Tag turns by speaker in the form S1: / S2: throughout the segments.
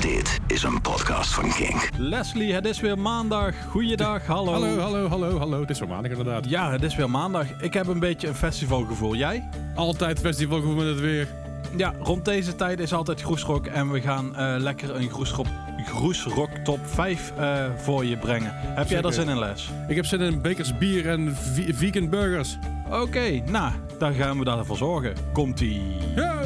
S1: Dit is een podcast van Kink.
S2: Leslie, het is weer maandag. Goeiedag, hallo.
S3: Hallo, hallo, hallo, hallo. Het is wel maandag inderdaad.
S2: Ja, het is weer maandag. Ik heb een beetje een festivalgevoel. Jij?
S3: Altijd festivalgevoel met het weer.
S2: Ja, rond deze tijd is altijd Groesrock. En we gaan eh, lekker een Groesrock, Groesrock top 5 eh, voor je brengen. Heb jij daar zin in, Les?
S3: Ik heb zin in bekers bier en vegan burgers.
S2: Oké, nou, daar gaan we daarvoor zorgen. Komt-ie.
S3: Hey!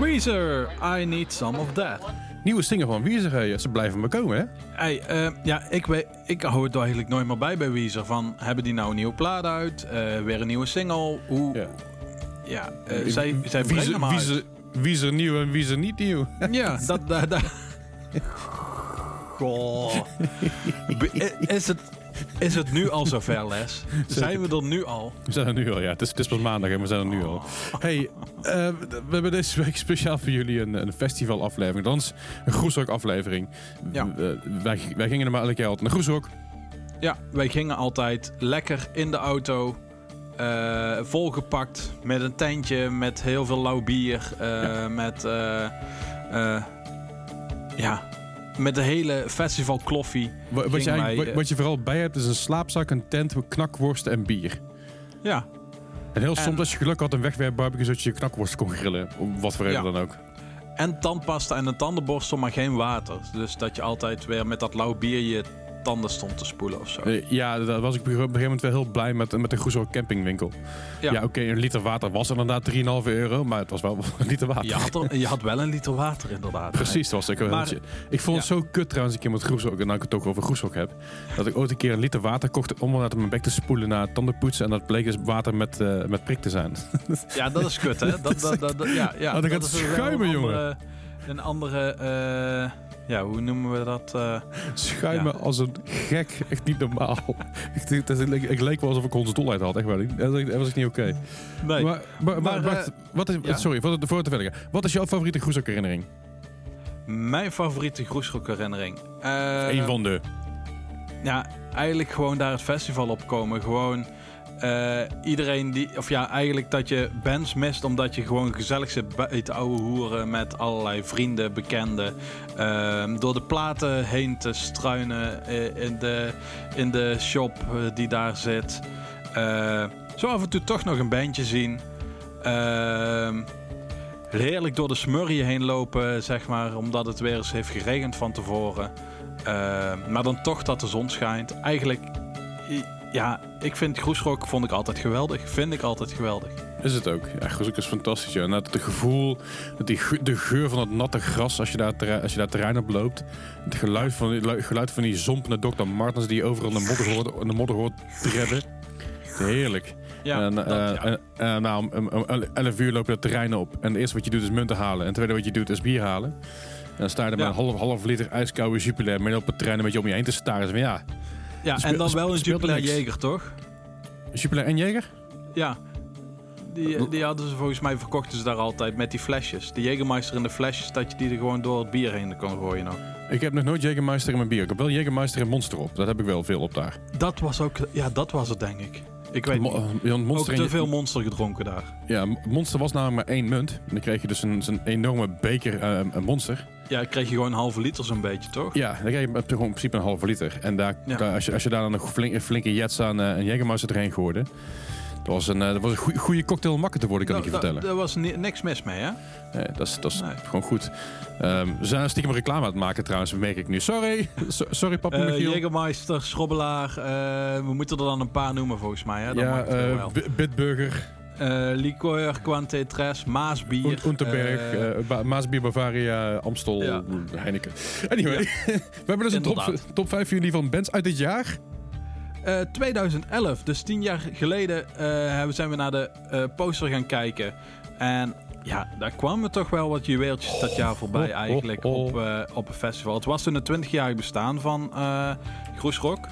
S2: Weezer, I need some of that.
S3: Nieuwe single van Weezer. Ze blijven maar komen, hè?
S2: Hey, eh, ja, ik, weet, ik hou het eigenlijk nooit meer bij bij Weezer. Van, hebben die nou een nieuwe plaat uit? Eh, weer een nieuwe single? Hoe,
S3: Ja.
S2: ja, eh, zij, zij
S3: Weezer,
S2: uit.
S3: Weezer, Weezer nieuw en Weezer niet nieuw.
S2: Ja, dat... dat, dat. Goh. Is het, is het nu al zover, Les? Zijn we er nu al?
S3: We zijn er nu al, ja. Het is, het is pas maandag en we zijn er nu al. Hey, eh, we hebben deze week speciaal voor jullie een, een festivalaflevering. Dan is een Groesrock aflevering.
S2: Ja.
S3: Eh, wij, wij gingen er maar elke keer altijd naar Groesrock.
S2: Ja, wij gingen altijd lekker in de auto. eh, volgepakt met een tentje, met heel veel lauw bier. Met, ja, met de hele festival kloffie.
S3: Wat, wat, je,
S2: wij,
S3: wat, wat je vooral bij hebt is een slaapzak, een tent, knakworsten en bier.
S2: Ja,
S3: En heel
S2: En-
S3: soms als je geluk had een wegwerpbarbecue zodat je je knakworst kon grillen. Om wat voor reden
S2: Ja.
S3: dan ook.
S2: en tandpasta en een tandenborstel, maar geen water. Dus dat je altijd weer met dat lauw bier je tanden stond te spoelen of zo.
S4: Eh, ja, daar was ik op een gegeven moment wel heel blij met, met de Groesrock campingwinkel. Ja,
S2: Ja.
S4: oké, een liter water was inderdaad 3,5 euro, maar het was wel een liter water.
S2: Je had, er, je had wel een liter water inderdaad.
S4: Precies, dat was ik.
S2: Maar-
S4: ik vond het zo kut trouwens, een keer met Groesrock, en nou ik het toch over Groesrock heb, dat ik ooit een keer een liter water kocht om uit mijn bek te spoelen naar tandenpoetsen en dat bleek dus water met, eh, met prik te zijn.
S2: Ja, dat is kut, hè? Dat, dat, dat, dat- ja, ja,
S4: Oh, dan gaat het
S2: is wel
S4: schuimen,
S2: een
S4: jongen.
S2: andere- Een andere, eh, ja, hoe noemen we dat? eh,
S4: Schuimen
S2: Ja.
S4: als een gek, echt niet normaal. ik, ik, ik, ik leek wel alsof ik hondsdolheid had, echt wel. niet. Dat, was echt niet oké.
S2: nee.
S4: Maar, maar, maar,
S2: Maar,
S4: wacht,
S2: eh,
S4: wat is,
S2: ja.
S4: sorry, voor, voor te verder. Wat is jouw favoriete Groesrock herinnering?
S2: Mijn favoriete Groesrock herinnering. Eh,
S4: Eén van de.
S2: Ja, eigenlijk gewoon daar het festival op komen. Gewoon eh, iedereen die... Of ja, eigenlijk dat je bands mist omdat je gewoon gezellig zit bij te ouwe hoeren met allerlei vrienden, bekenden. Ehm, door de platen heen te struinen eh, in, de, in de shop eh, die daar zit. Zo af en toe toch nog een bandje zien. Ehm, heerlijk door de smurrie heen lopen, zeg maar, omdat het weer eens heeft geregend van tevoren. Uh, maar dan toch dat de zon schijnt. Eigenlijk, ja, ik vind Groesrock vond ik altijd geweldig. Vind ik altijd geweldig.
S4: Is het ook. Ja, Groesrock is fantastisch. Ja. Net het gevoel, dat die, de geur van het natte gras als je daar, terrein, als je daar terrein op loopt. Het geluid van, het geluid van die zompende Dr. Martens die je overal in de modder hoort, in de modder hoort tredden. Heerlijk.
S2: Ja,
S4: en,
S2: dat,
S4: eh,
S2: ja.
S4: en, en nou, om, om, om 11 uur loop je het terrein op. En het eerste wat je doet is munten halen. En het tweede wat je doet is bier halen. En dan sta je er met een half, half liter ijskoude Jupiler midden op het terrein een beetje om je heen te staren. Dus van, ja,
S2: ja, en dan wel een
S4: er
S2: Jupiler. Jager, toch?
S4: Jupiler en Jäger?
S2: Ja. Die, die hadden ze volgens mij verkochten ze daar altijd met die flesjes. De Jägermeister in de flesjes, dat je die er gewoon door het bier heen kon gooien nog.
S4: Ik heb nog nooit Jägermeister in mijn bier. Ik heb wel Jägermeister en Monster op. Dat heb ik wel veel op daar.
S2: Dat was ook, ja, dat was het denk ik. Ik weet
S4: Mo-
S2: niet.
S4: eh, ja,
S2: Ook
S4: Monster
S2: te veel monster gedronken daar.
S4: Ja, Monster was namelijk maar één munt. En dan kreeg je dus een, zo'n enorme beker eh, een Monster.
S2: Ja, kreeg je gewoon een halve liter zo'n beetje, toch?
S4: Ja, dan krijg je gewoon in principe een halve liter. En daar,
S2: Ja.
S4: daar- als, je, als je daar dan een flinke, flinke jets aan eh, een Jägermeister erheen gooide... Dat was een, eh, dat was een goede cocktail makken te worden, kan ik je
S2: Da-
S4: vertellen.
S2: Daar was ni- niks mis mee, hè?
S4: Nee, dat is, dat is
S2: Nee.
S4: gewoon goed. Ehm, we zijn stiekem reclame aan het maken trouwens, merk ik nu. Sorry, So- sorry papa
S2: Eh
S4: Michiel.
S2: Jägermeister, Schrobbelaar. we moeten er dan een paar noemen volgens mij. Hè? Dat
S4: ja,
S2: mag het wel.
S4: Bi- Bitburger,
S2: Liqueur, Quante Tres, Maasbier.
S4: Un- Unterberg,
S2: eh,
S4: eh, Maasbier, Bavaria, Amstel,
S2: Ja.
S4: Heineken. Anyway, we hebben dus een top,
S2: Inderdaad.
S4: top 5 voor jullie van bands uit dit jaar.
S2: eh, 2011, dus tien jaar geleden, eh, zijn we naar de eh, poster gaan kijken. En ja, daar kwamen toch wel wat juweeltjes dat jaar voorbij
S4: oh,
S2: eigenlijk
S4: oh.
S2: Op, eh, op een festival. Het was toen het 20-jarig bestaan van eh Groesrock.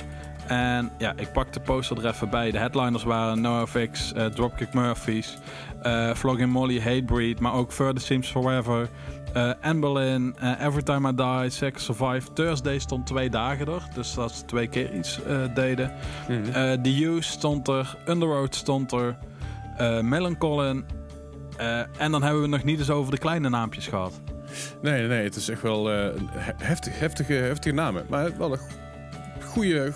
S2: En ja, ik pak de poster er even bij. De headliners waren NoFX, eh Dropkick Murphys, eh Flogging Molly, Hatebreed, maar ook Further Seems Forever, eh Anne Boleyn, Every Time I Die, Sex Survive. Thursday stond twee dagen er, dus dat ze twee keer iets deden.
S4: Mhm.
S2: The Use stond er, Underworld stond er, Melancholy. eh, en dan hebben we nog niet eens over de kleine naampjes gehad.
S4: Nee, nee, het is echt wel heftig, heftige, heftige namen. Maar wel een goede,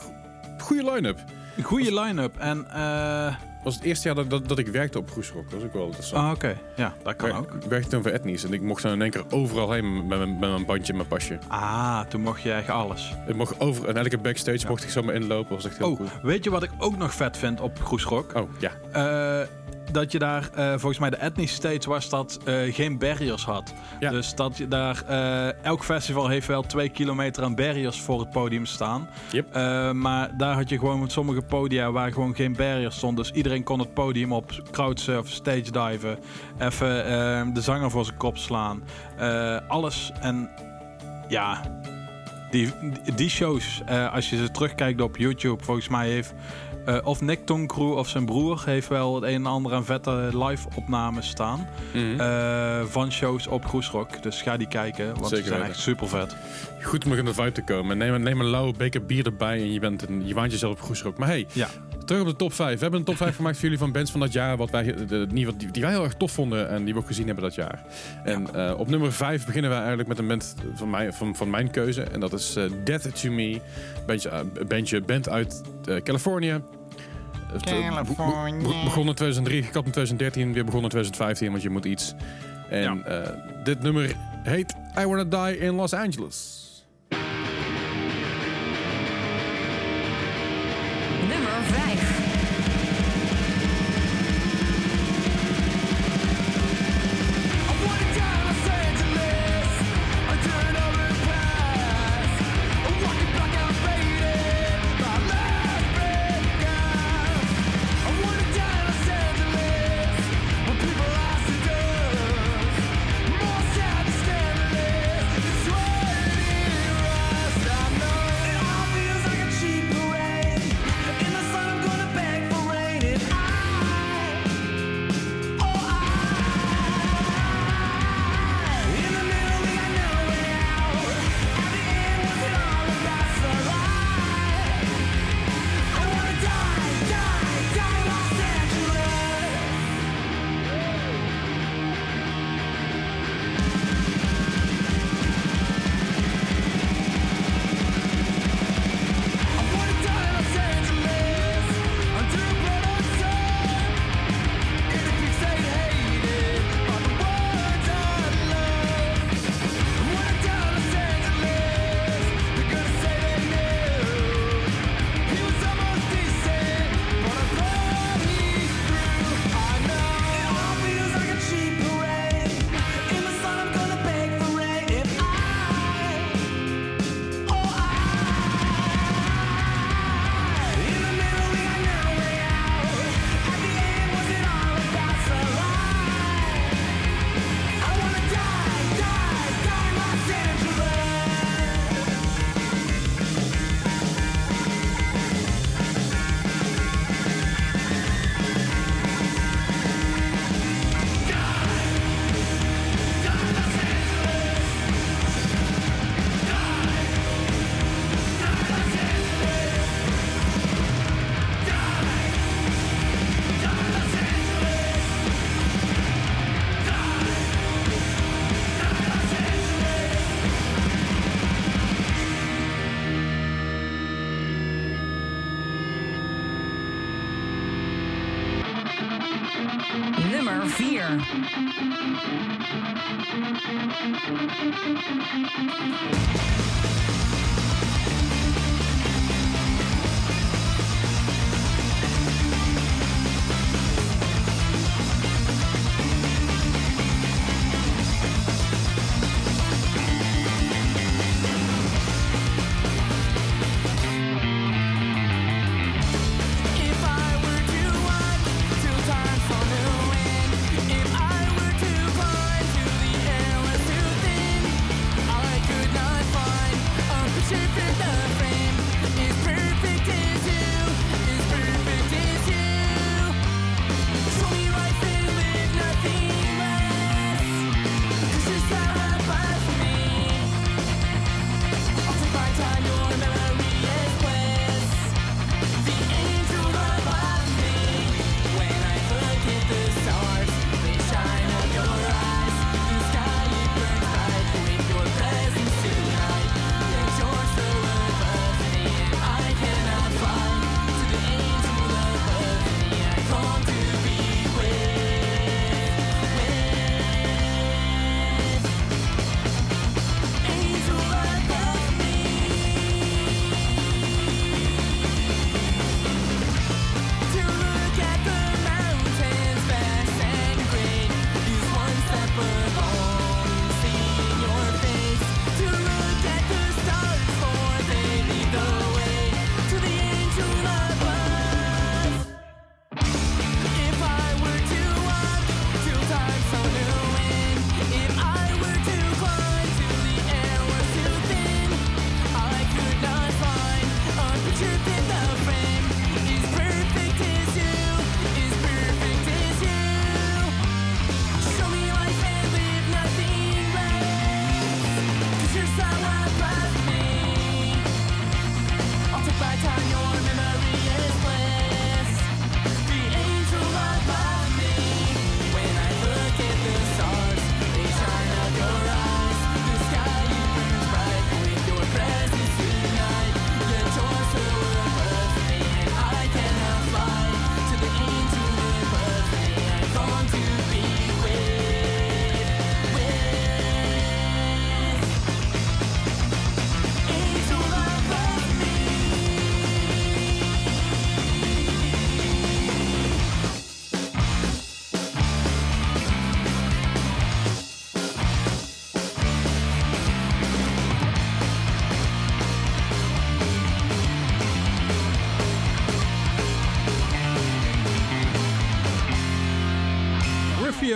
S4: goede line-up.
S2: Een goede line-up. En, eh
S4: Het was het eerste jaar dat, dat, dat ik werkte op Groesrock. Dat was ook wel interessant.
S2: ah, oké. Ja, dat kan ook.
S4: Ik werkte toen voor Etnies en ik mocht dan in één keer overal heen met mijn, met mijn bandje en mijn pasje.
S2: Ah, toen mocht je echt alles.
S4: Ik mocht over, en elke backstage
S2: Ja.
S4: mocht ik zomaar inlopen. Dat was echt heel
S2: Oh,
S4: cool.
S2: weet je wat ik ook nog vet vind op Groesrock?
S4: Oh, ja.
S2: Eh, dat je daar, eh, volgens mij de Ethnic Stage was dat eh, geen barriers had.
S4: Ja.
S2: Dus dat je daar, eh, elk festival heeft wel twee kilometer aan barriers voor het podium staan.
S4: Yep.
S2: Maar daar had je gewoon met sommige podia waar gewoon geen barriers stond. Dus iedereen kon het podium op, crowdsurfen, stage diven, even de zanger voor zijn kop slaan. Alles en ja, die, die shows, als je ze terugkijkt op YouTube, volgens mij heeft eh, of Nick Tonkroe of zijn broer heeft wel het een en ander aan vette live opnames staan.
S4: Mhm.
S2: eh, van shows op Groesrock. Dus ga die kijken, want
S4: Zeker
S2: ze zijn
S4: weten.
S2: echt super vet.
S4: Goed om nog in de vibe te komen. Neem, een- neem een lauwe beker bier erbij en je, bent een, je waant jezelf op Groesrock. Maar hey,
S2: Ja.
S4: terug op de top 5. We hebben een top 5 gemaakt voor jullie van bands van dat jaar. Wat wij, de, die, die wij heel erg tof vonden en die we ook gezien hebben dat jaar. En eh, op nummer 5 beginnen we eigenlijk met een band van, mij, van, van mijn keuze. En dat is Death to Me. Bandje, bandje band uit Californië. Het, eh, be- be- be- begon in 2003, gekapt in 2013, weer begon in 2015, want je moet iets. En eh, dit nummer heet I Wanna Die in Los Angeles.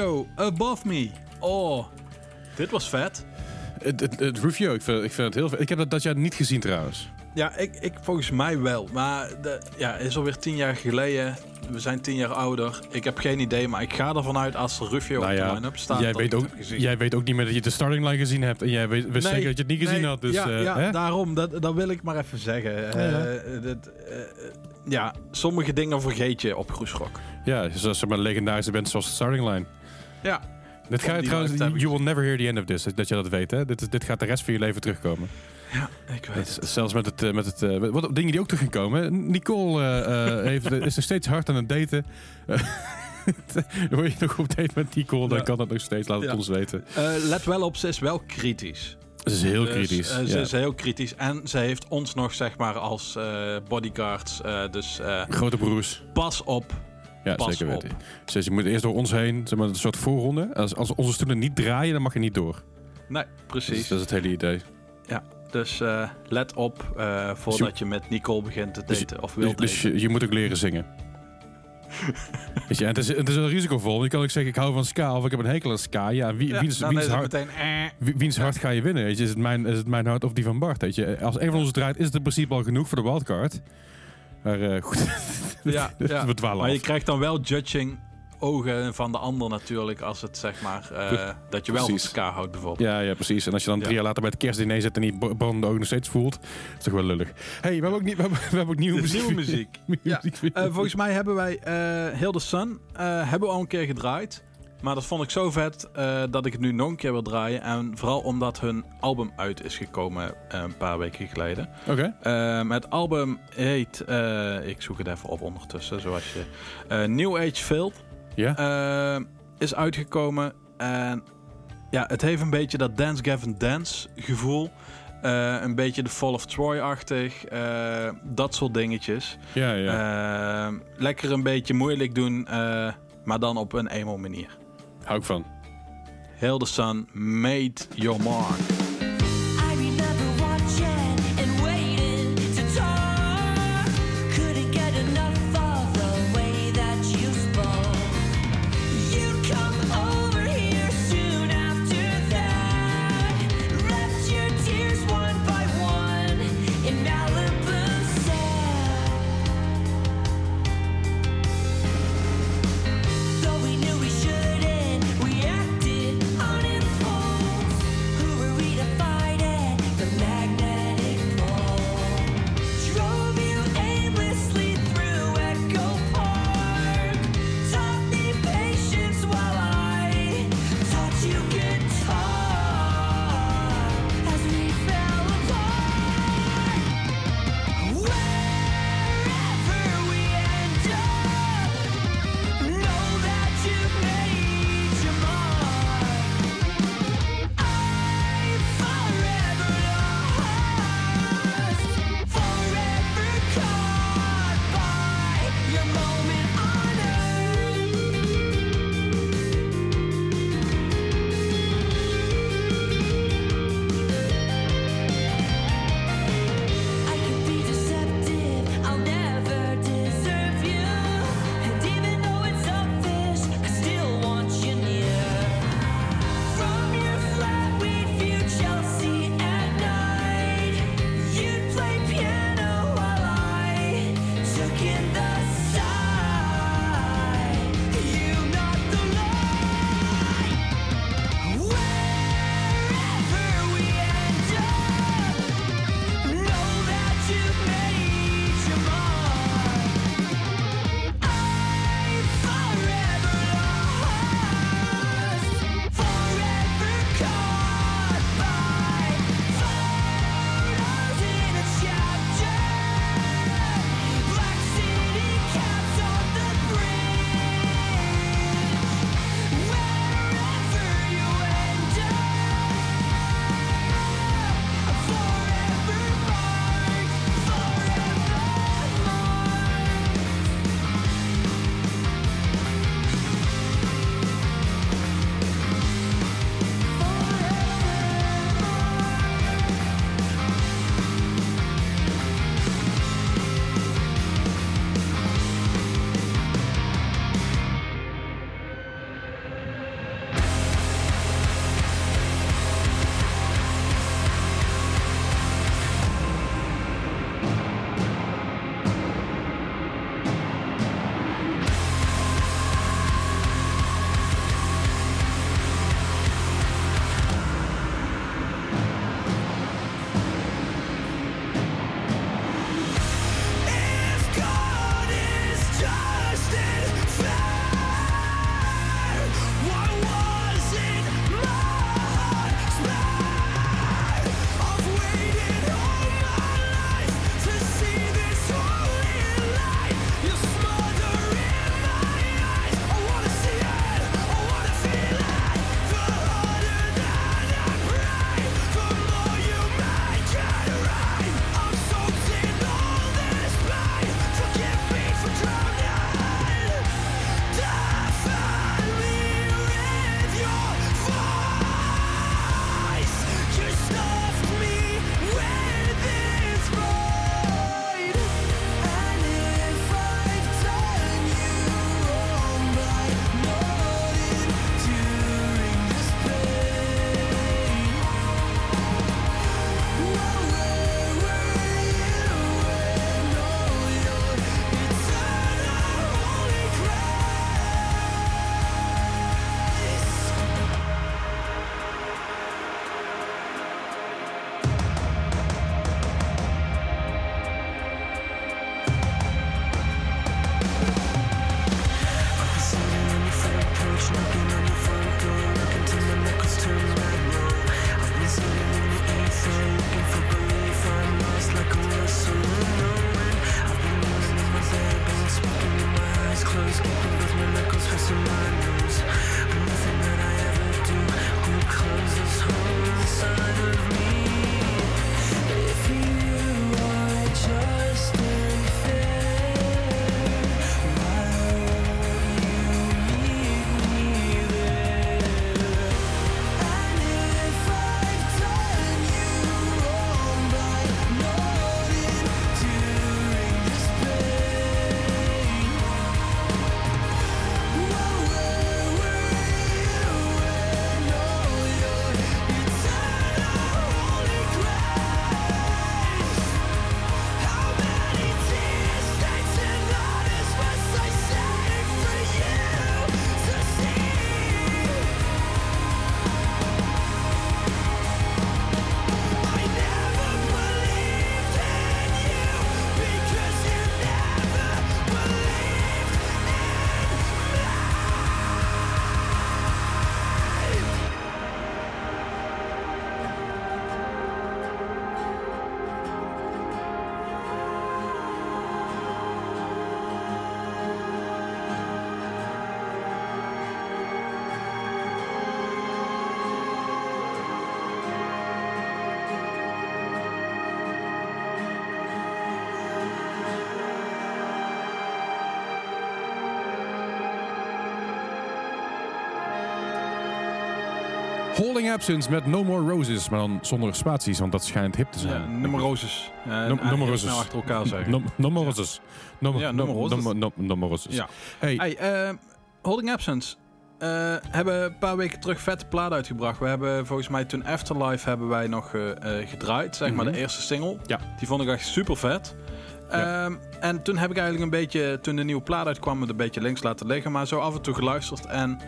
S2: Rufio, Above Me. Oh, dit was vet.
S4: Het, het, het review, ik vind, ik vind het heel vet. Ik heb dat dat jaar niet gezien trouwens.
S2: Ja, ik, ik volgens mij wel. Maar de, ja, het is alweer tien jaar geleden. We zijn tien jaar ouder. Ik heb geen idee, maar ik ga ervan uit als Rufio
S4: nou
S2: op de line-up staat.
S4: jij, weet ook, jij weet ook niet meer dat je de starting line gezien hebt. En jij weet,
S2: Nee,
S4: zeker dat je het niet gezien
S2: nee,
S4: had. Dus,
S2: ja,
S4: eh,
S2: ja
S4: hè?
S2: daarom. Dat, dat wil ik maar even zeggen. Eh,
S4: Ja.
S2: dat, eh, ja, sommige dingen vergeet je op Groesrock.
S4: ja, zoals zeg maar legendarische band zoals de starting line.
S2: Ja,
S4: Dit gaat
S2: die
S4: trouwens, you will never hear the end of this. Dat je dat weet, hè? Dit, is- dit gaat de rest van je leven terugkomen.
S2: ja ik weet het.
S4: zelfs met het, eh, met het eh, wat dingen die ook terug gaan komen. Nicole eh, heeft, is nog steeds hard aan het daten. Hoor je nog op date met Nicole, dan
S2: Ja.
S4: kan dat nog steeds. Laat het
S2: Ja.
S4: ons weten.
S2: Let wel op, ze is wel kritisch.
S4: Het is heel
S2: Dus,
S4: kritisch.
S2: ze
S4: ja.
S2: is heel kritisch. En ze heeft ons nog, zeg maar, als bodyguards. dus
S4: Grote broers.
S2: pas op.
S4: Ja,
S2: Pas
S4: zeker weten. Dus je moet eerst door ons heen, zeg maar, een soort voorronde. Als, als onze stoelen niet draaien, dan mag je niet door.
S2: Nee,
S4: Dus
S2: precies.
S4: dat is het hele idee.
S2: Dus eh, let op eh, voordat je met Nicole begint te
S4: Dus-
S2: daten. Of
S4: Dus,
S2: wilt
S4: dus
S2: daten.
S4: je, je moet ook leren zingen. Weet je, en het, is, het is wel risicovol. Je kan ook zeggen, ik hou van ska of ik heb een hekel aan ska. Ja, wie,
S2: Ja,
S4: wiens, hart,
S2: meteen... eh.
S4: wie- wiens hart ga je winnen? Weet je? Is, het mijn, is het mijn hart of die van Bart? Weet je? Als een van ons draait, is het in principe al genoeg voor de wildcard. Maar eh, goed,
S2: Ja, ja.
S4: we dwalen
S2: Maar je krijgt dan wel judging ogen van de ander natuurlijk. Als het zeg maar... eh, dat je wel van
S4: Precies.
S2: ska houdt bijvoorbeeld.
S4: Ja, ja, precies. En als je dan
S2: Ja.
S4: drie jaar later bij het kerstdiner zit en die brandende ogen nog steeds voelt, is toch wel lullig. hey, we hebben ook, niet, we hebben, we hebben ook nieuwe
S2: Dus
S4: muziek.
S2: nieuwe muziek. Ja. Eh, volgens mij hebben wij eh Heel the Sun eh, hebben we al een keer gedraaid. Maar dat vond ik zo vet eh, dat ik het nu nog een keer wil draaien. En vooral omdat hun album uit is gekomen eh, een paar weken geleden.
S4: Oké.
S2: Eh, het album heet, ik zoek het even op ondertussen, zoals je... New Age Field.
S4: Ja?
S3: Is uitgekomen. En ja, het heeft een beetje dat Dance Gavin Dance gevoel. Een beetje de Fall of Troy-achtig. dat soort dingetjes.
S2: Ja, ja.
S3: Lekker een beetje moeilijk doen, maar dan op een emo manier.
S2: Hou ik van.
S3: Hildesan, made your mark.
S4: Absence met No More Roses, maar dan zonder spaties, want dat schijnt hip te zijn.
S2: Ja, roses. Ja,
S4: Num-
S2: en
S4: nummer
S2: heel
S4: roses.
S2: achter elkaar zeggen.
S4: No, no more roses. No,
S2: Ja,
S4: no,
S2: no more roses.
S4: no, no, no more roses.
S2: Ja.
S4: Hey,
S2: Hey, eh, Holding Absence. eh, hebben een paar weken terug vette plaat uitgebracht. We hebben volgens mij toen Afterlife hebben wij nog eh, gedraaid. Zeg maar
S4: Mhm.
S2: de eerste single.
S4: Ja.
S2: Die vond ik echt super vet.
S4: Ja.
S2: Ehm, en toen heb ik eigenlijk een beetje, toen de nieuwe plaat uitkwam, het een beetje links laten liggen. Maar zo af en toe geluisterd. En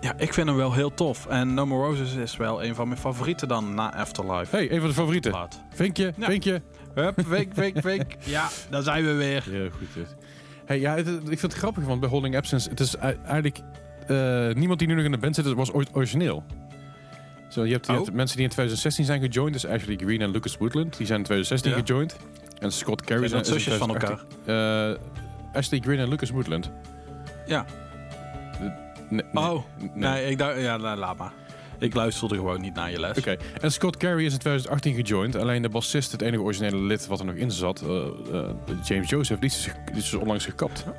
S2: ja, ik vind hem wel heel tof. En No More Roses is wel een van mijn favorieten dan na Afterlife.
S4: hey, een van de favorieten.
S2: Plaat.
S4: Vinkje,
S2: Ja.
S4: vinkje.
S2: Hup, week, week, week. Ja, daar zijn we weer.
S4: Ja, goed. dit. Hey, ja, het- ik vind het grappig, want bij Holding Absence, het is ei- eigenlijk... eh, niemand die nu nog in de band zit, was ooit origineel. Zo, je hebt, je
S2: Oh.
S4: hebt mensen die in 2016 zijn gejoined, dus Ashley Green en Lucas Woodland. Die zijn in 2016
S2: Ja.
S4: gejoined. En Scott Carey
S2: Zijn zusjes van elkaar?
S4: 2018. Eh, Ashley Green en Lucas Woodland.
S2: Ja.
S4: Nee, nee,
S2: Oh, nee, ik dacht, ja, nou, laat maar. Ik luisterde gewoon niet naar je les.
S4: Oké, en Scott Carey is in 2018 gejoined. Alleen de bassist, het enige originele lid wat er nog in zat, eh, eh, James Joseph, die is, die is dus onlangs gekapt.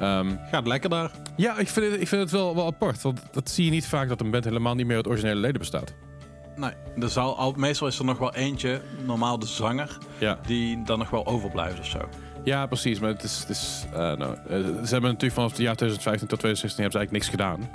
S4: Ehm,
S2: Gaat lekker daar.
S4: ja, ik vind het, ik vind het wel, wel apart. Want dat zie je niet vaak dat een band helemaal niet meer uit originele leden bestaat.
S2: Nee, er zal, al, meestal is er nog wel eentje, normaal de zanger,
S4: Ja,
S2: die dan nog wel overblijft of zo.
S4: Ja precies. Maar het is. Het is eh, nou, eh, ze hebben natuurlijk vanaf het jaar 2015 tot 2016 hebben ze eigenlijk niks gedaan.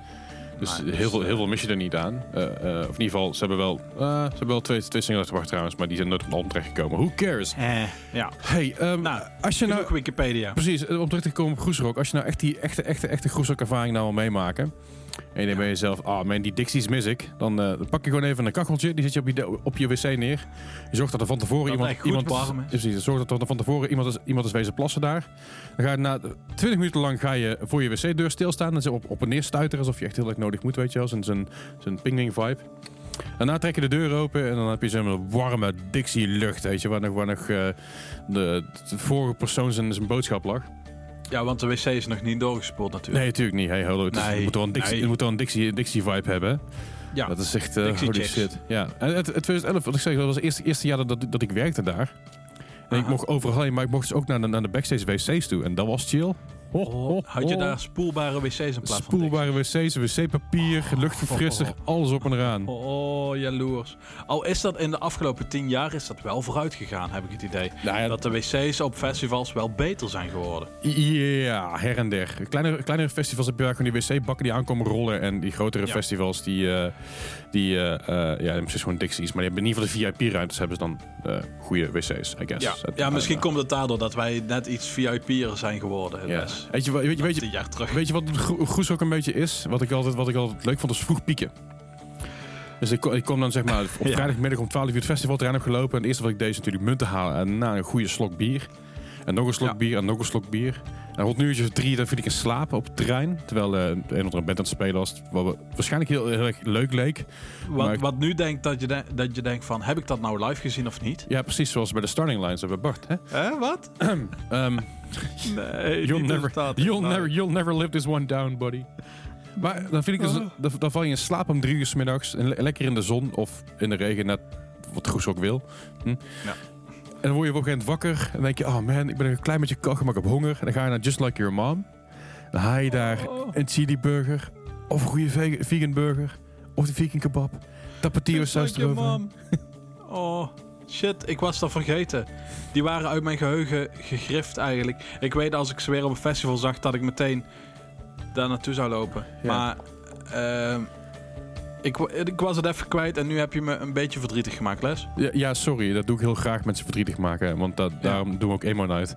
S4: Dus
S2: Nee, dus,
S4: heel, veel,
S2: eh,
S4: heel veel mis je er niet aan. Of in ieder geval, ze hebben wel, ze hebben wel twee, twee singles gebracht trouwens, maar die zijn nooit op een album terechtgekomen. Who cares?
S2: Eh, ja.
S4: Hey, ehm,
S2: Nou,
S4: als je nou...
S2: Wikipedia.
S4: Precies, om terug te komen op groesrock. Als je nou echt die echte, echte, echte groesrock ervaring nou wil meemaken. En je denkt bij jezelf, ah man, die Dixies mis ik. Dan, eh, dan pak je gewoon even een kacheltje. Die zet je op je, op je wc neer. Je zorgt dat er van tevoren
S2: Dat
S4: iemand... iemand
S2: warm is.
S4: Precies, zorg dat er van tevoren iemand is, iemand is wezen plassen daar. Dan ga je na 20 minuten lang ga je voor je wc-deur stilstaan. En zo op, op en neer stuiteren. Alsof je echt heel erg nodig moet, weet je wel. Zo'n zo'n zo'n pingwing vibe. Daarna trek je de deur open en dan heb je zo'n warme Dixie-lucht, weet je, waar nog, waar nog eh, de, de vorige persoon zijn, zijn boodschap lag.
S2: Ja, want de wc is nog niet doorgespoeld natuurlijk.
S4: Nee, natuurlijk niet. Hey, hallo, het, is-
S2: Nee,
S4: het moet wel een Dixie,
S2: nee.
S4: het moet wel een Dixie, Dixie vibe hebben.
S2: Ja,
S4: Dat is echt uh, holy shit. Ja. En het, het 2011, wat ik zeg, dat was het eerste, eerste jaar dat, dat, ik werkte daar. En ik mocht overal heen, maar ik mocht dus ook naar de, naar de backstage wc's toe. En dat was chill.
S2: Oh, had je daar spoelbare wc's in plaats van
S4: spoelbare wc's, wc-papier, luchtverfrisser, alles op en eraan.
S2: Oh, jaloers. Al is dat in de afgelopen tien jaar is dat wel vooruit gegaan, heb ik het idee.
S4: Nou ja,
S2: Dat de wc's op festivals wel beter zijn geworden.
S4: Ja, her en der. Kleinere, kleinere festivals heb je gewoon die wc-bakken die aankomen rollen. En die grotere
S2: Ja.
S4: festivals die, eh die eh, eh, ja, precies gewoon Dixies. Maar die hebben in ieder geval de VIP-ruimtes hebben ze dan goede wc's, I guess.
S2: Ja, misschien komt het daardoor dat wij net iets VIP'er zijn geworden.
S4: ja. Weet je, weet je, weet je,
S2: tien jaar terug.
S4: weet je wat groes ook een beetje is? Wat ik altijd, wat ik altijd leuk vond, is vroeg pieken. Dus ik, ik kom dan zeg maar op vrijdagmiddag om 12 uur het festivalterrein opgelopen. En het eerste wat ik deed is natuurlijk munten halen. En na een goede slok bier. En nog een slok
S2: Ja.
S4: bier en nog een slok bier. En rond een uurtje of drie dan viel ik in slaap op het terrein. Terwijl eh, een of andere band aan het spelen was. Wat waarschijnlijk heel, heel erg leuk leek.
S2: Wat,
S4: maar-
S2: wat nu denkt dat je, de- dat je denkt van, heb ik dat nou live gezien of niet?
S4: Ja, precies zoals bij de starting lines hebben Bart. Hè?
S2: Hè, wat?
S4: Ehm,
S2: Nee,
S4: you'll, never, you'll, never, you'll never live this one down, buddy. Maar dan, vind ik dus, dan, dan val je in slaap om drie uur s middags. En le- lekker in de zon of in de regen, net wat Goes ook wil. Hm?
S2: Ja.
S4: En dan word je op een gegeven moment wakker. En dan denk je, oh man, ik ben een klein beetje koud, maar ik heb honger. En dan ga je naar Just Like Your Mom. Dan haal je daar
S2: Oh.
S4: een chili burger. Of een goede vega- vegan burger. Of de vegan kebab. Tapatio saus
S2: like
S4: erover.
S2: Oh, shit, ik was dat vergeten. Die waren uit mijn geheugen gegrift eigenlijk. Ik weet als ik ze weer op een festival zag dat ik meteen daar naartoe zou lopen.
S4: Ja.
S2: Maar ehm, ik, ik was het even kwijt en nu heb je me een beetje verdrietig gemaakt, Les.
S4: Ja, ja, sorry. Dat doe ik heel graag mensen verdrietig maken. Want dat, daarom doen we ook emo night.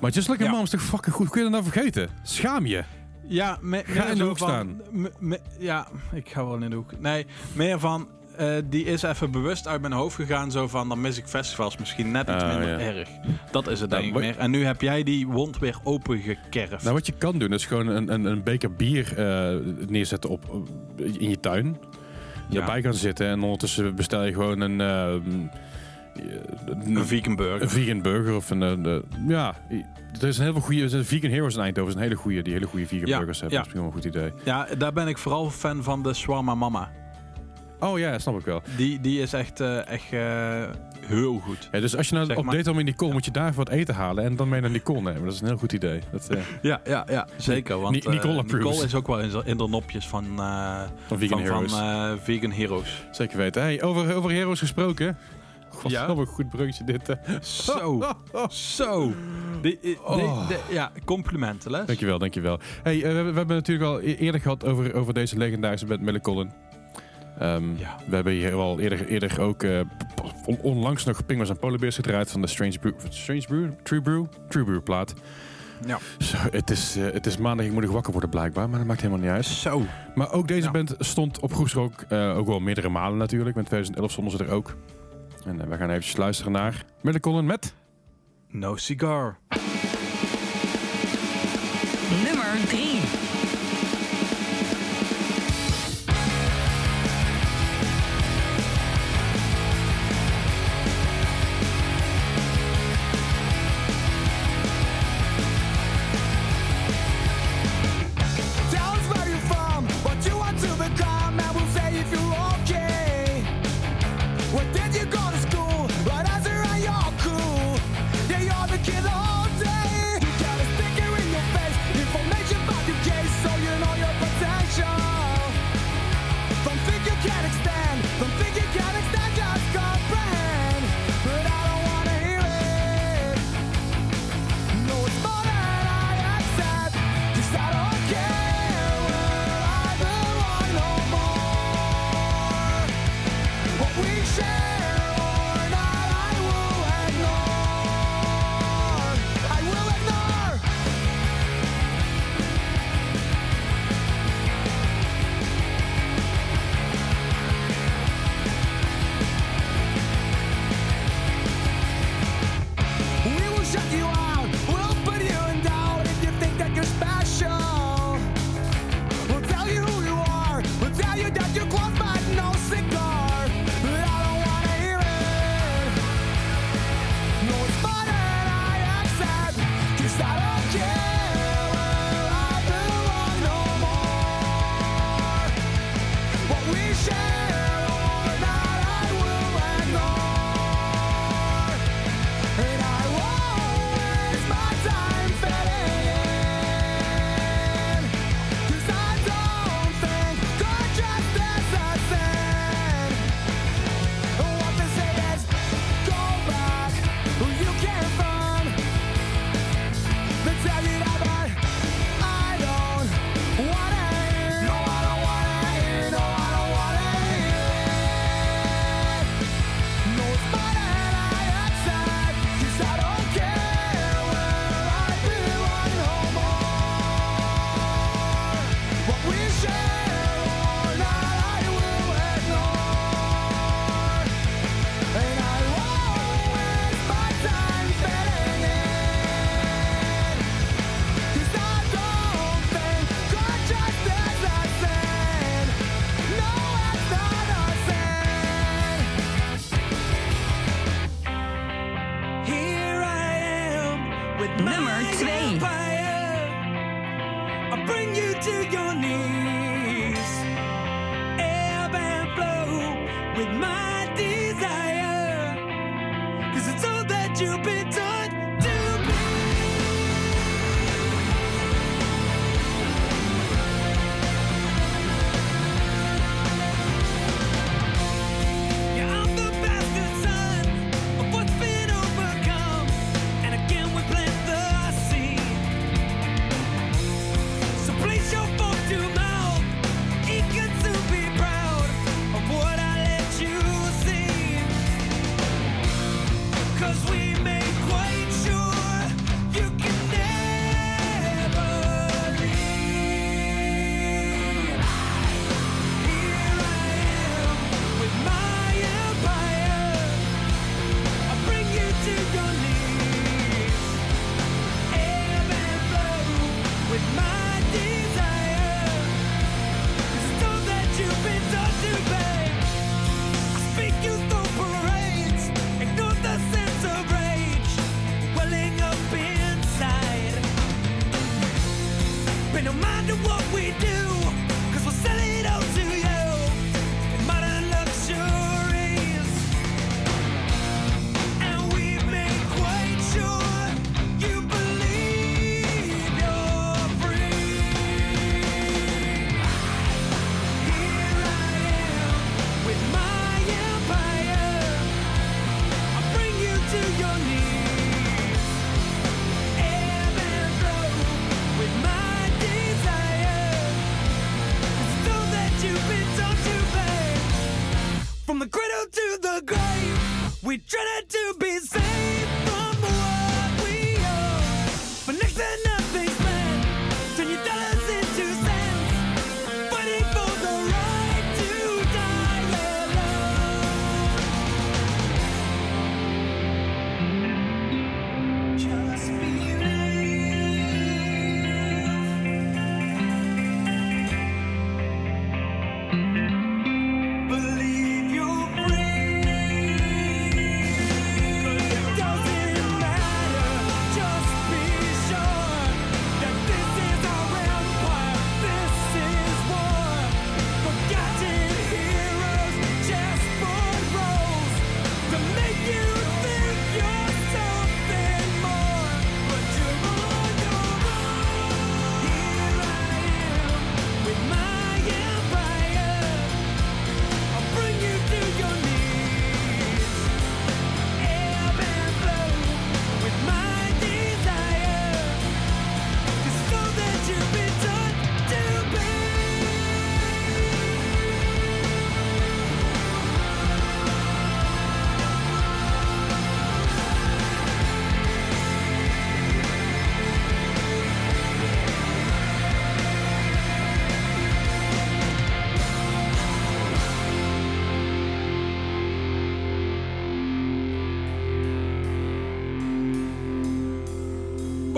S4: Maar Just Like Your
S2: Ja.
S4: Mom is toch fucking goed? Kun je dat nou vergeten? Schaam je.
S2: Ja, me,
S4: Ga in de hoek
S2: van-
S4: staan.
S2: me- me- ja, ik ga wel in de hoek. Nee, meer van... eh, die is even bewust uit mijn hoofd gegaan. Zo van, dan mis ik festivals misschien net iets
S4: Oh,
S2: minder
S4: ja.
S2: erg. Dat is het
S4: Nou,
S2: denk ik meer. En nu heb jij die wond weer opengekerfd.
S4: Nou, wat je kan doen, is gewoon een, een, een beker bier eh, neerzetten op, op- in je tuin.
S2: Ja.
S4: Daarbij gaan zitten en ondertussen bestel je gewoon een, eh, een,
S2: vegan burger.
S4: een vegan burger of een... eh, ja, er is een heel veel goede... Vegan heroes in Eindhoven. is een hele goede, die hele goede vegan
S2: Ja,
S4: burgers hebben.
S2: ja.
S4: Dat is misschien wel een goed idee.
S2: Ja, daar ben ik vooral fan van de Swarma Mama.
S4: Oh ja, snap ik wel.
S2: Die, die is echt, eh, echt heel goed.
S4: Ja, dus als je nou
S2: Zeg
S4: op
S2: maar-
S4: date om in Nicole, moet je daar wat eten halen en dan mee naar Nicole nemen. Dat is een heel goed idee. Dat, eh,
S2: Ja, ja, ja zeker. Want eh,
S4: Nicole.
S2: Nicole is ook wel in, de nopjes van, eh,
S4: van Vegan
S2: van,
S4: Heroes.
S2: van Vegan Heroes.
S4: Zeker weten. Hey, over, over Heroes gesproken. God,
S2: Ja?
S4: wat een goed bruggetje dit.
S2: Zo, zo. Die- die-
S4: Oh.
S2: die- ja, complimenten, Les.
S4: Dankjewel, dankjewel. Hey, we, hebben- we hebben natuurlijk al e- eerder gehad over, over deze legendarische band Millicolin. Ehm
S2: Ja.
S4: We hebben hier al eerder, eerder ook eh, on- onlangs nog Penguins en Polar Bears gedraaid van de Strange Brew, Strange Brew, True Brew, True Brew plaat.
S2: Ja.
S4: Zo, het, is, eh, het is maandag, ik moet nog wakker worden blijkbaar, maar dat maakt helemaal niet uit.
S2: Zo.
S4: Maar ook deze
S2: Ja.
S4: band stond op Groesrock, eh ook wel meerdere malen natuurlijk. Met 2011 stonden ze er ook. En we gaan eventjes luisteren naar Millicolin met...
S2: No cigar.
S5: Nummer 3.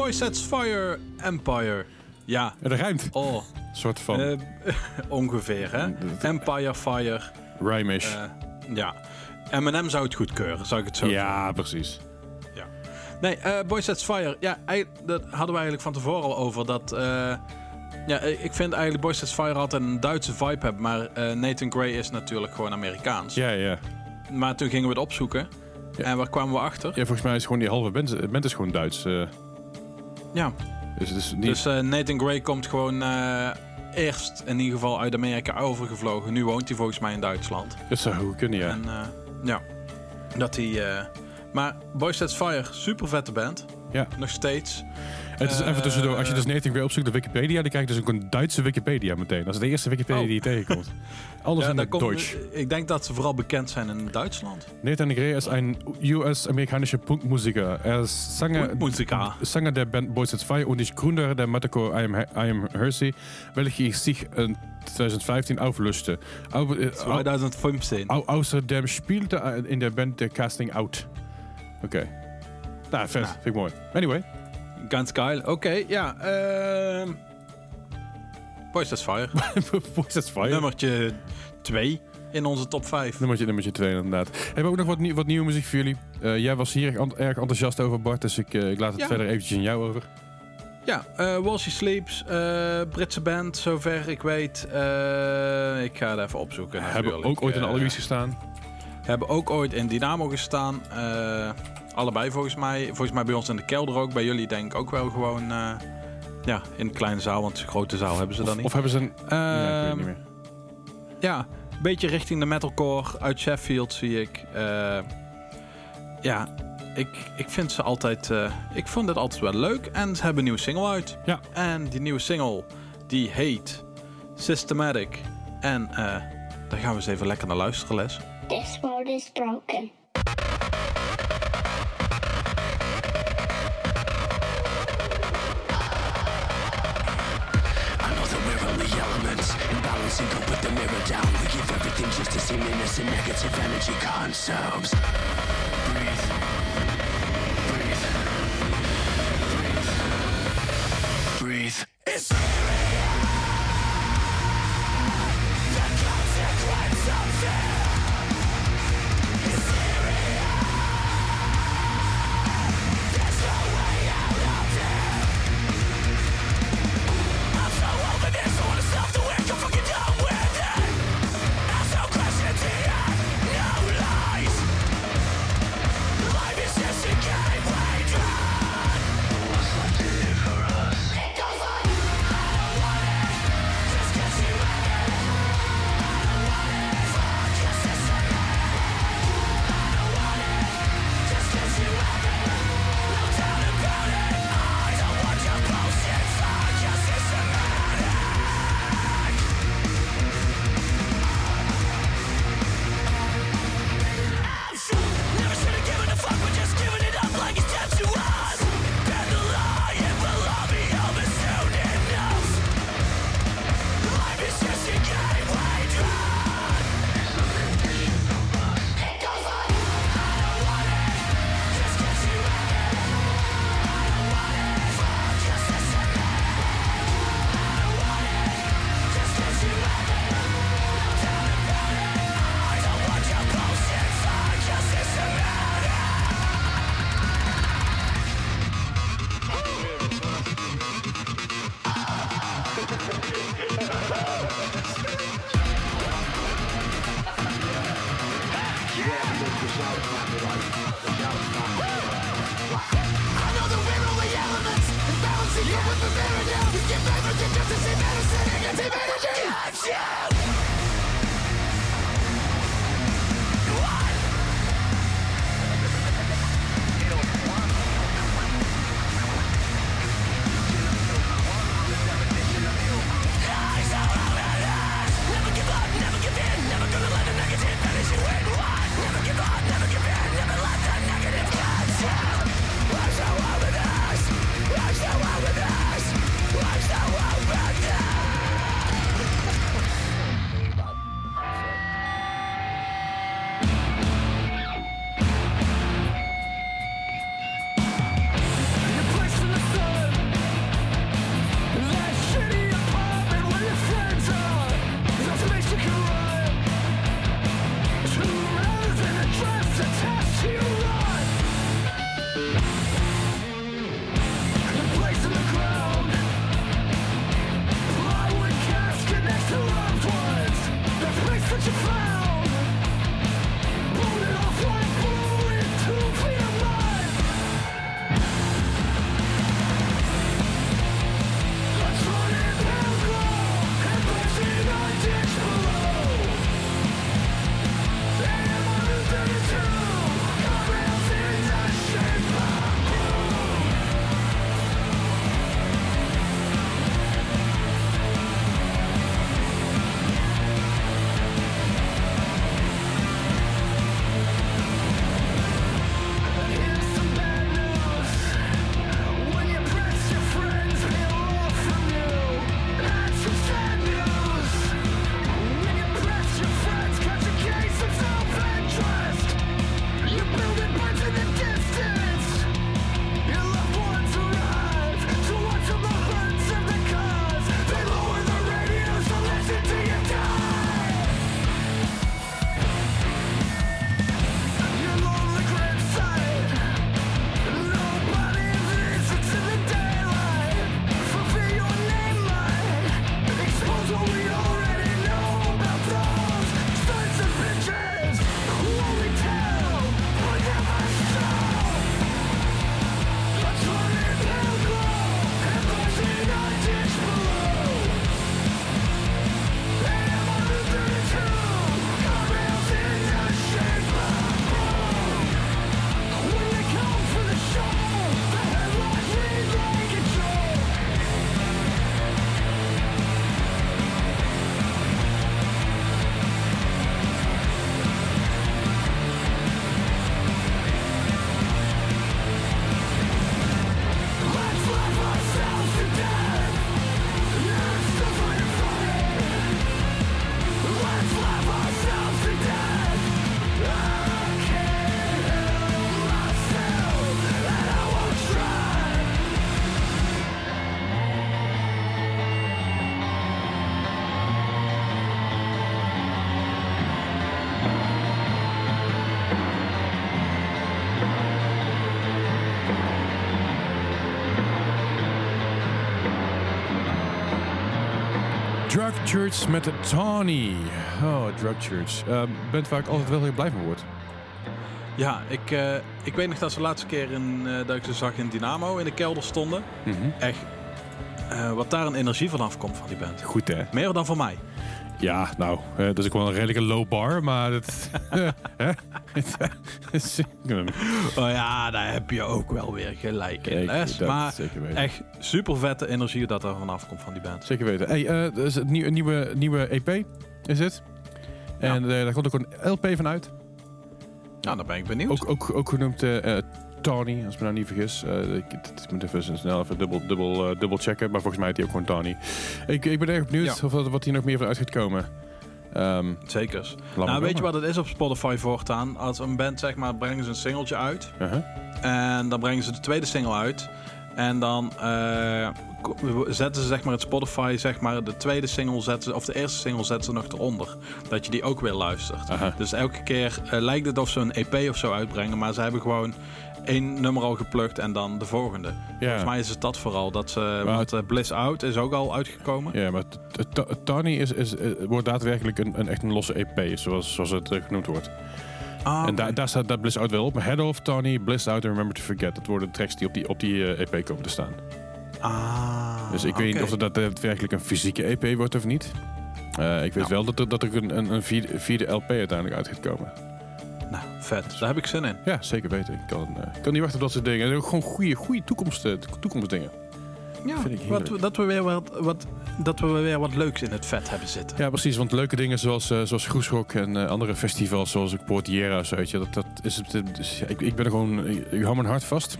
S2: Boy Sets Fire Empire. Ja.
S4: Het ruimt.
S2: Oh,
S4: soort van
S2: eh, ongeveer hè. Empire Fire.
S4: rhymish.
S2: eh, ja. M&M zou het goedkeuren, zou ik het zo zeggen.
S4: ja, precies.
S2: Nee, eh Boy Sets Fire. Ja, dat hadden we eigenlijk van tevoren al over. Dat, ja, ik vind eigenlijk Boy Sets Fire altijd een Duitse vibe hebben. Maar Nathan Gray is natuurlijk gewoon Amerikaans.
S4: Ja, ja.
S2: Maar toen gingen we het opzoeken.
S4: Ja.
S2: En waar kwamen we achter?
S4: Ja, volgens mij is gewoon die halve band, band is gewoon Duits.
S2: Ja,
S4: dus het is niet...
S2: dus eh, Nathan Gray komt gewoon eh, eerst in ieder geval uit Amerika overgevlogen. Nu woont hij volgens mij in Duitsland.
S4: dat zou goed kunnen, ja.
S2: En eh, ja, dat hij... maar Boy Sets Fire, super vette band.
S4: Ja.
S2: Nog steeds.
S4: Het is even tussendoor, als je dus Nathan weer opzoekt op Wikipedia, dan krijg je dus ook een Duitse Wikipedia meteen. Dat is de eerste Wikipedia
S2: Oh.
S4: die je tegenkomt. Alles
S2: Ja,
S4: in het Deutsch.
S2: Ik denk dat ze vooral bekend zijn in Duitsland.
S4: Nathan Gray is een US-amerikanischer Punkmusiker. Er ist Sänger,
S2: Punkmusiker.
S4: Sänger der Band Boys at Fire und ich Gründer der Metalcore I Am, I Am Hersey, welche sich in 2015 auflöste. Au, äh, au,
S2: 2015.
S4: au, außerdem spielte in der Band der Casting Out. Oké. Nou, vet.
S2: Nou.
S4: Vind ik mooi. Anyway.
S2: Ganz geil. Oké, ja. ehm Boys That's Fire.
S4: Boys Fire.
S2: Nummertje 2 in onze top 5.
S4: Nummertje, nummertje 2 inderdaad. Hebben we ook nog wat, nieuw- wat nieuwe muziek voor jullie? Eh, jij was hier erg, erg enthousiast over, Bart. Dus ik, eh, ik laat het
S2: Ja.
S4: verder eventjes aan jou over.
S2: Ja, eh Walshy Sleeps, Britse band, zover ik weet. Ik ga het even opzoeken.
S4: Hebben ook ooit in Alois gestaan.
S2: Hebben ook ooit in Dynamo gestaan. Allebei volgens mij. Volgens mij bij ons in de kelder ook. Bij jullie denk ik ook wel gewoon... eh, ja, in de kleine zaal, want de grote zaal hebben ze dan
S4: Of,
S2: niet.
S4: of hebben ze een... ja, ik weet het
S2: Ehm,
S4: niet meer.
S2: Ja, een beetje richting de metalcore uit Sheffield zie ik. Eh, ja, ik, ik vind ze altijd... eh, ik vond het altijd wel leuk. En ze hebben een nieuwe single uit.
S4: Ja.
S2: En die nieuwe single, die heet Systematic. En eh, daar gaan we eens even lekker naar luisteren, Les.
S6: This world is broken.
S1: The mirror down. We give everything just to seem innocent. Negative energy consumes. Breathe. Breathe. Breathe. Breathe. It's
S4: Drug Church met de Tawny. Oh, Drug Church. Uh, bent waar ik altijd wel heel blij van word.
S2: Ja, ik, eh, ik weet nog dat ze de laatste keer in, eh, dat ik ze zag in Dynamo in de kelder stonden. Echt, eh, wat daar een energie vanaf komt van die band.
S4: Goed hè?
S2: Meer dan voor mij.
S4: Ja, nou, eh, dat is ook wel een redelijke low bar, maar dat...
S2: Oh ja, daar heb je ook wel weer gelijk in. Maar echt super vette energie dat er vanaf komt van die band.
S4: Zeker weten. Hey, dat is het nieuwe, nieuwe, nieuwe EP is het. En eh, daar komt ook een LP van uit.
S2: Nou, dan ben ik benieuwd.
S4: Ook, ook, ook genoemd eh, Tawny, als ik me nou niet vergis. Eh, ik, ik moet even snel even dubbel, dubbel, eh, dubbel checken. Maar volgens mij heet hij ook gewoon Tawny. Ik, ik ben erg benieuwd
S2: Ja.
S4: of wat, wat hier nog meer van uit gaat komen.
S2: Zekers.
S4: laat maar
S2: Nou, weet je wat het is op Spotify voortaan? Als een band, zeg maar, brengen ze een singeltje uit.
S4: Uh-huh.
S2: En dan brengen ze de tweede single uit. En dan eh, zetten ze zeg maar het Spotify, zeg maar, de tweede single zetten ze, of de eerste single zetten ze nog eronder. Dat je die ook weer luistert.
S4: Aha.
S2: Dus elke keer eh, lijkt het of ze een EP of zo uitbrengen, maar ze hebben gewoon één nummer al geplukt en dan de volgende. Volgens mij is het dat vooral. Dat ze, want eh, Bliss Out is ook al uitgekomen.
S4: Ja, maar t- t- t- Tawny is, is, eh, wordt daadwerkelijk een, een echt een losse EP, zoals, zoals het genoemd wordt.
S2: Ah,
S4: En daar, daar staat daar Bliss Out wel op. Head Off, Tony, Bliss Out en Remember to Forget. Dat worden de tracks die op die, op die EP komen te staan.
S2: Ah,
S4: Dus ik weet niet of het daadwerkelijk een fysieke EP wordt of niet. Eh, ik weet
S2: Nou.
S4: wel dat er, dat er een, een, een vierde, vierde LP uiteindelijk uit gaat komen.
S2: Nou, vet. Daar heb ik zin in.
S4: Ja, zeker weten. Ik kan, eh, kan niet wachten op dat soort dingen. En ook gewoon goede, goede toekomst, eh, toekomstdingen.
S2: Ja,
S4: Vind ik heel
S2: wat, dat, we weer wat, wat, dat we weer wat leuks in het vet hebben zitten.
S4: Ja, precies. Want leuke dingen zoals, eh zoals Groesrock en andere festivals zoals Portiera, zo weet je, dat, dat is het. ik, ik ben er gewoon, ik, ik hou mijn hart vast.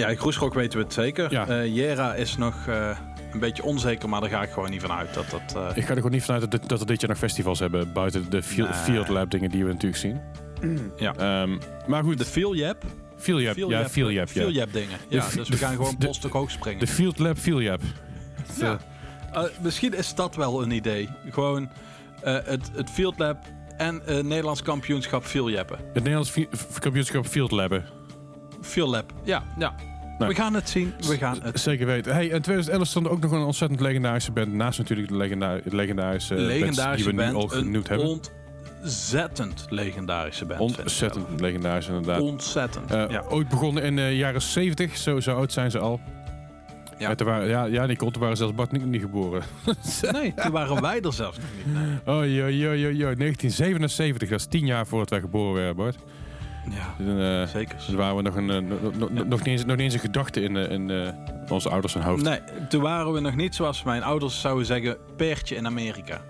S2: Ja, Groesrock weten we het zeker.
S4: Ja.
S2: Eh, Jera is nog eh, een beetje onzeker, maar daar ga ik gewoon niet van uit. Dat, dat, eh,
S4: Ik ga er gewoon niet vanuit dat, dat we dit jaar nog festivals hebben, buiten de field,
S2: Nee.
S4: field lab dingen die we natuurlijk zien.
S2: Ja.
S4: Ehm, maar goed,
S2: de Feel Jap.
S4: field lab, ja, field lab, ja.
S2: Jap dingen. Ja, dus we gaan gewoon polstok hoog springen.
S4: De field lab, field lab. Het,
S2: Ja. misschien is dat wel een idee. Gewoon het, het Field Lab en eh Nederlands kampioenschap Feel Jappen.
S4: het Nederlands kampioenschap field labben.
S2: Feel Lab, ja, ja.
S4: Nou.
S2: We gaan het zien, we gaan het
S4: Zeker weten. Hey, in 2011 stond er ook nog een ontzettend legendarische band. Naast natuurlijk de legenda- legendarische,
S2: legendarische
S4: die we nu al genoemd
S2: Een
S4: hebben.
S2: ontzettend legendarische band.
S4: Ontzettend legendarisch inderdaad.
S2: Ontzettend,
S4: Eh,
S2: ja.
S4: Ooit begonnen in de jaren 70, zo, zo oud zijn ze al.
S2: Ja.
S4: Toen waren, ja, toen waren zelfs Bart niet, niet geboren.
S2: Nee, toen waren wij er zelfs nog niet. Nee.
S4: Oh, jo, jo, jo, jo. 1977, dat is tien jaar voordat wij geboren werden, Bart.
S2: Ja,
S4: Toen, eh,
S2: zeker.
S4: toen waren we nog, een, eh, nog, niet eens, nog niet eens een gedachte in, eh, in onze ouders hun hoofd.
S2: Nee, toen waren we nog niet zoals mijn ouders zouden zeggen, peertje in Amerika.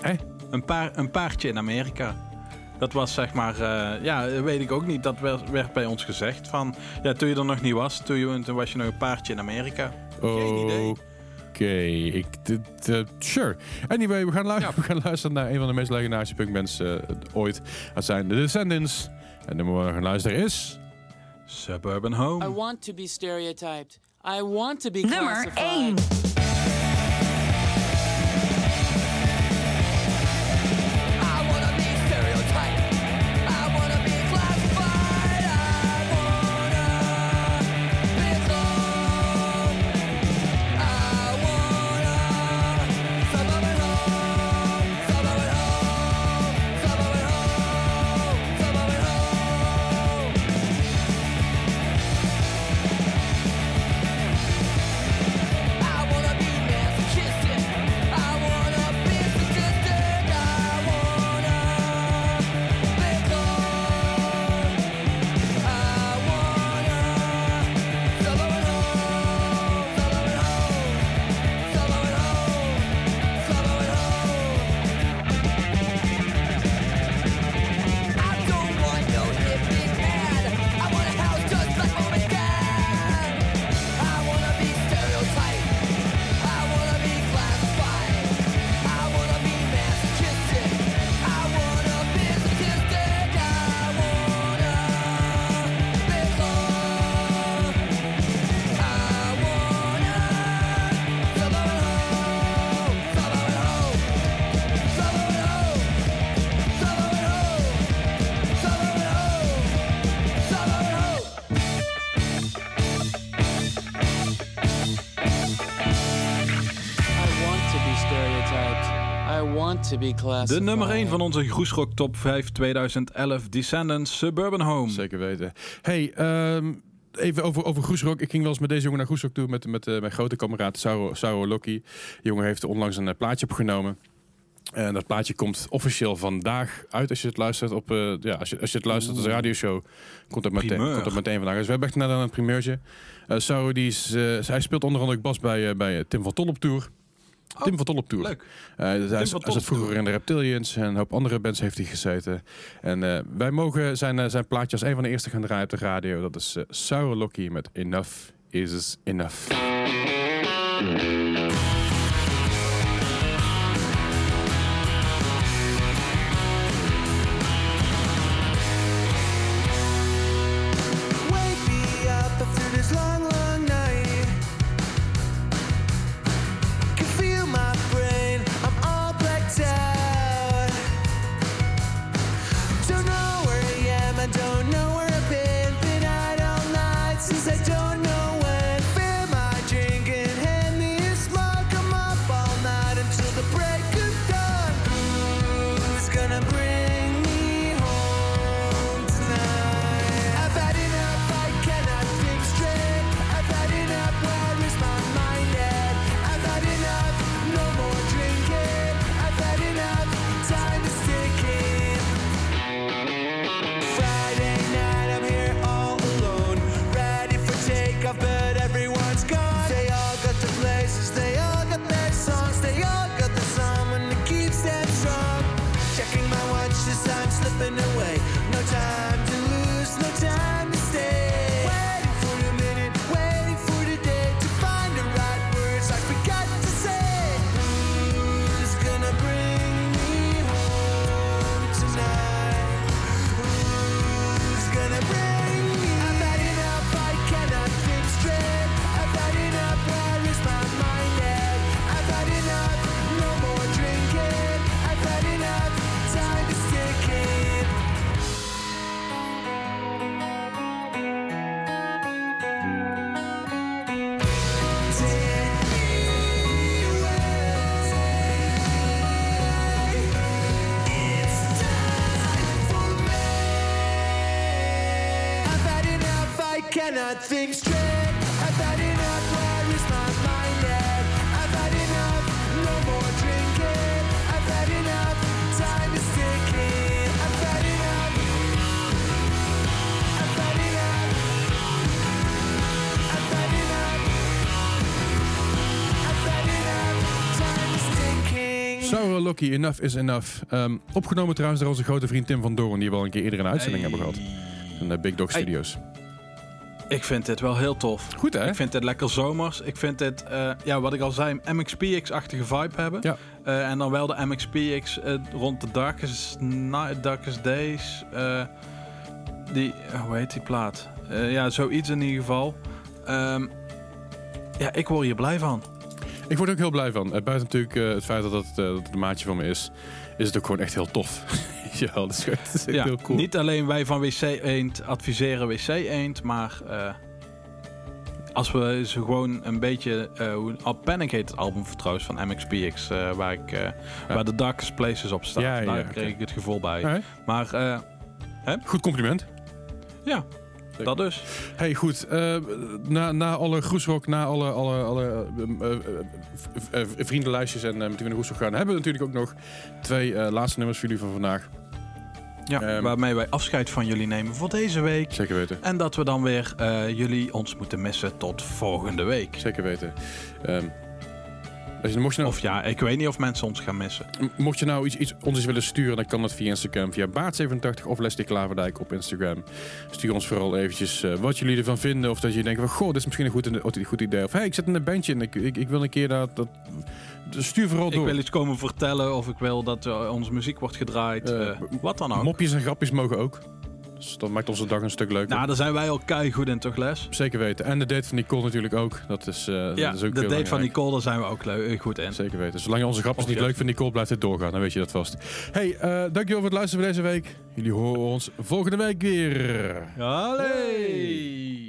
S4: Hè?
S2: Een, paar, een paardje in Amerika. Dat was zeg maar, eh, ja, weet ik ook niet. Dat werd, werd bij ons gezegd van, ja, toen je er nog niet was, toen, je, toen was je nog een paardje in Amerika. Geen idee.
S4: Oké, ik, eh, sure. Anyway, we gaan, lu-
S2: Ja.
S4: we gaan luisteren naar een van de meest legendarische punkbands eh, ooit. Dat zijn The Descendants. En de nummer waar we gaan luisteren is...
S2: Suburban Home.
S7: I want to be stereotyped. I want to be
S3: Nummer
S7: classified.
S3: 1.
S2: De nummer 1 van onze Groesrock Top 5 2011 Descendants Suburban Home.
S4: Zeker weten. Hey, ehm, even over, over Groesrock. Ik ging wel eens met deze jongen naar Groesrock toe met, met eh, mijn grote kameraad Sauro, Sauro Lokkie. De jongen heeft onlangs een eh, plaatje opgenomen. En dat plaatje komt officieel vandaag uit als je het luistert op eh, ja als je, als je het luistert als radioshow komt dat meteen
S2: Primeur.
S4: komt dat meteen vandaag. Dus we hebben echt net een primeurtje. Eh Sauro die is eh, hij speelt onder andere ook bas bij bij Tim van Tol op tour. Tim van Tol op tour.
S2: Leuk.
S4: Eh, dus hij, hij zat vroeger in de Reptilians en een hoop andere bands heeft hij gezeten. En eh, wij mogen zijn, eh, zijn plaatje als een van de eerste gaan draaien op de radio. Dat is uh, Sour Locky met Enough is Enough.
S8: Think straight. I've had enough, where is my mind at? I've had enough, no more drinking. I've had enough, time is ticking. I've had enough. I've had enough. I've had enough. I've had enough, time is ticking.
S4: Sour Lucky, Enough is Enough. Ehm, opgenomen trouwens door onze grote vriend Tim van Doorn, die we al een keer eerder een uitzending hebben gehad. Van de Big Dog
S2: Hey. Ik vind dit wel heel tof.
S4: Goed hè?
S2: Ik vind dit lekker zomers. Ik vind dit, eh, ja, wat ik al zei, MXPX-achtige vibe hebben.
S4: Ja.
S2: Eh, en dan wel de MXPX eh, rond de Darkest, Night, Darkest Days. die, hoe heet die plaat? Ja, zoiets in ieder geval. Ehm, ja, ik word hier blij van.
S4: Ik word er ook heel blij van. Buiten natuurlijk het feit dat het, dat het een maatje van me is, is het ook gewoon echt heel tof. ja, dat is echt, dat is echt
S2: Ja,
S4: heel cool.
S2: Niet alleen wij van WC Eend adviseren WC Eend, maar eh, als we ze gewoon een beetje... eh hoe Al Panic heet het album trouwens van MXPX, eh, waar, ik, eh, waar de Darkest Places op staat.
S4: Ja,
S2: Daar kreeg ik het gevoel bij. Maar eh,
S4: Goed compliment.
S2: ja, dat dus.
S4: Hey, goed. eh, na, na alle groesrock, na alle, alle, alle eh, eh, eh, eh, vriendenlijstjes en eh, met wie we naar groesrock gaan, hebben we natuurlijk ook nog twee eh, laatste nummers voor jullie van vandaag.
S2: Ja,
S4: Ehm.
S2: waarmee wij afscheid van jullie nemen voor deze week.
S4: Zeker weten.
S2: En dat we dan weer eh, jullie ons moeten missen tot volgende week.
S4: Zeker weten. Ehm, mocht, je nou,
S2: Of ja, ik weet niet of mensen ons gaan missen.
S4: mocht je nou iets, iets, ons iets willen sturen, dan kan dat via Instagram. Via Baart87 of Leslie Klaverdijk op Instagram. Stuur ons vooral eventjes eh, wat jullie ervan vinden. Of dat je denkt van, goh, dit is misschien een goed, een goed idee. Of hey, ik zit in een bandje en ik, ik, ik wil een keer dat... dat stuur vooral
S2: Ik
S4: door.
S2: wil iets komen vertellen of ik wil dat eh, onze muziek wordt gedraaid.
S4: Eh,
S2: wat dan ook.
S4: Mopjes en grapjes mogen ook. Dus dat maakt onze dag een stuk leuker.
S2: Nou, daar zijn wij al goed in, toch Les?
S4: Zeker weten. En de date van Nicole natuurlijk ook. Dat is, eh,
S2: Ja,
S4: dat is ook
S2: de
S4: heel
S2: date van. Nicole, daar zijn we ook eh, goed in.
S4: Zeker weten. Zolang je onze grapjes niet leuk vindt, Nicole, blijft het doorgaan. Dan weet je dat vast. Hey, eh, dankjewel voor het luisteren voor deze week. Jullie horen ons volgende week weer.
S2: Allee!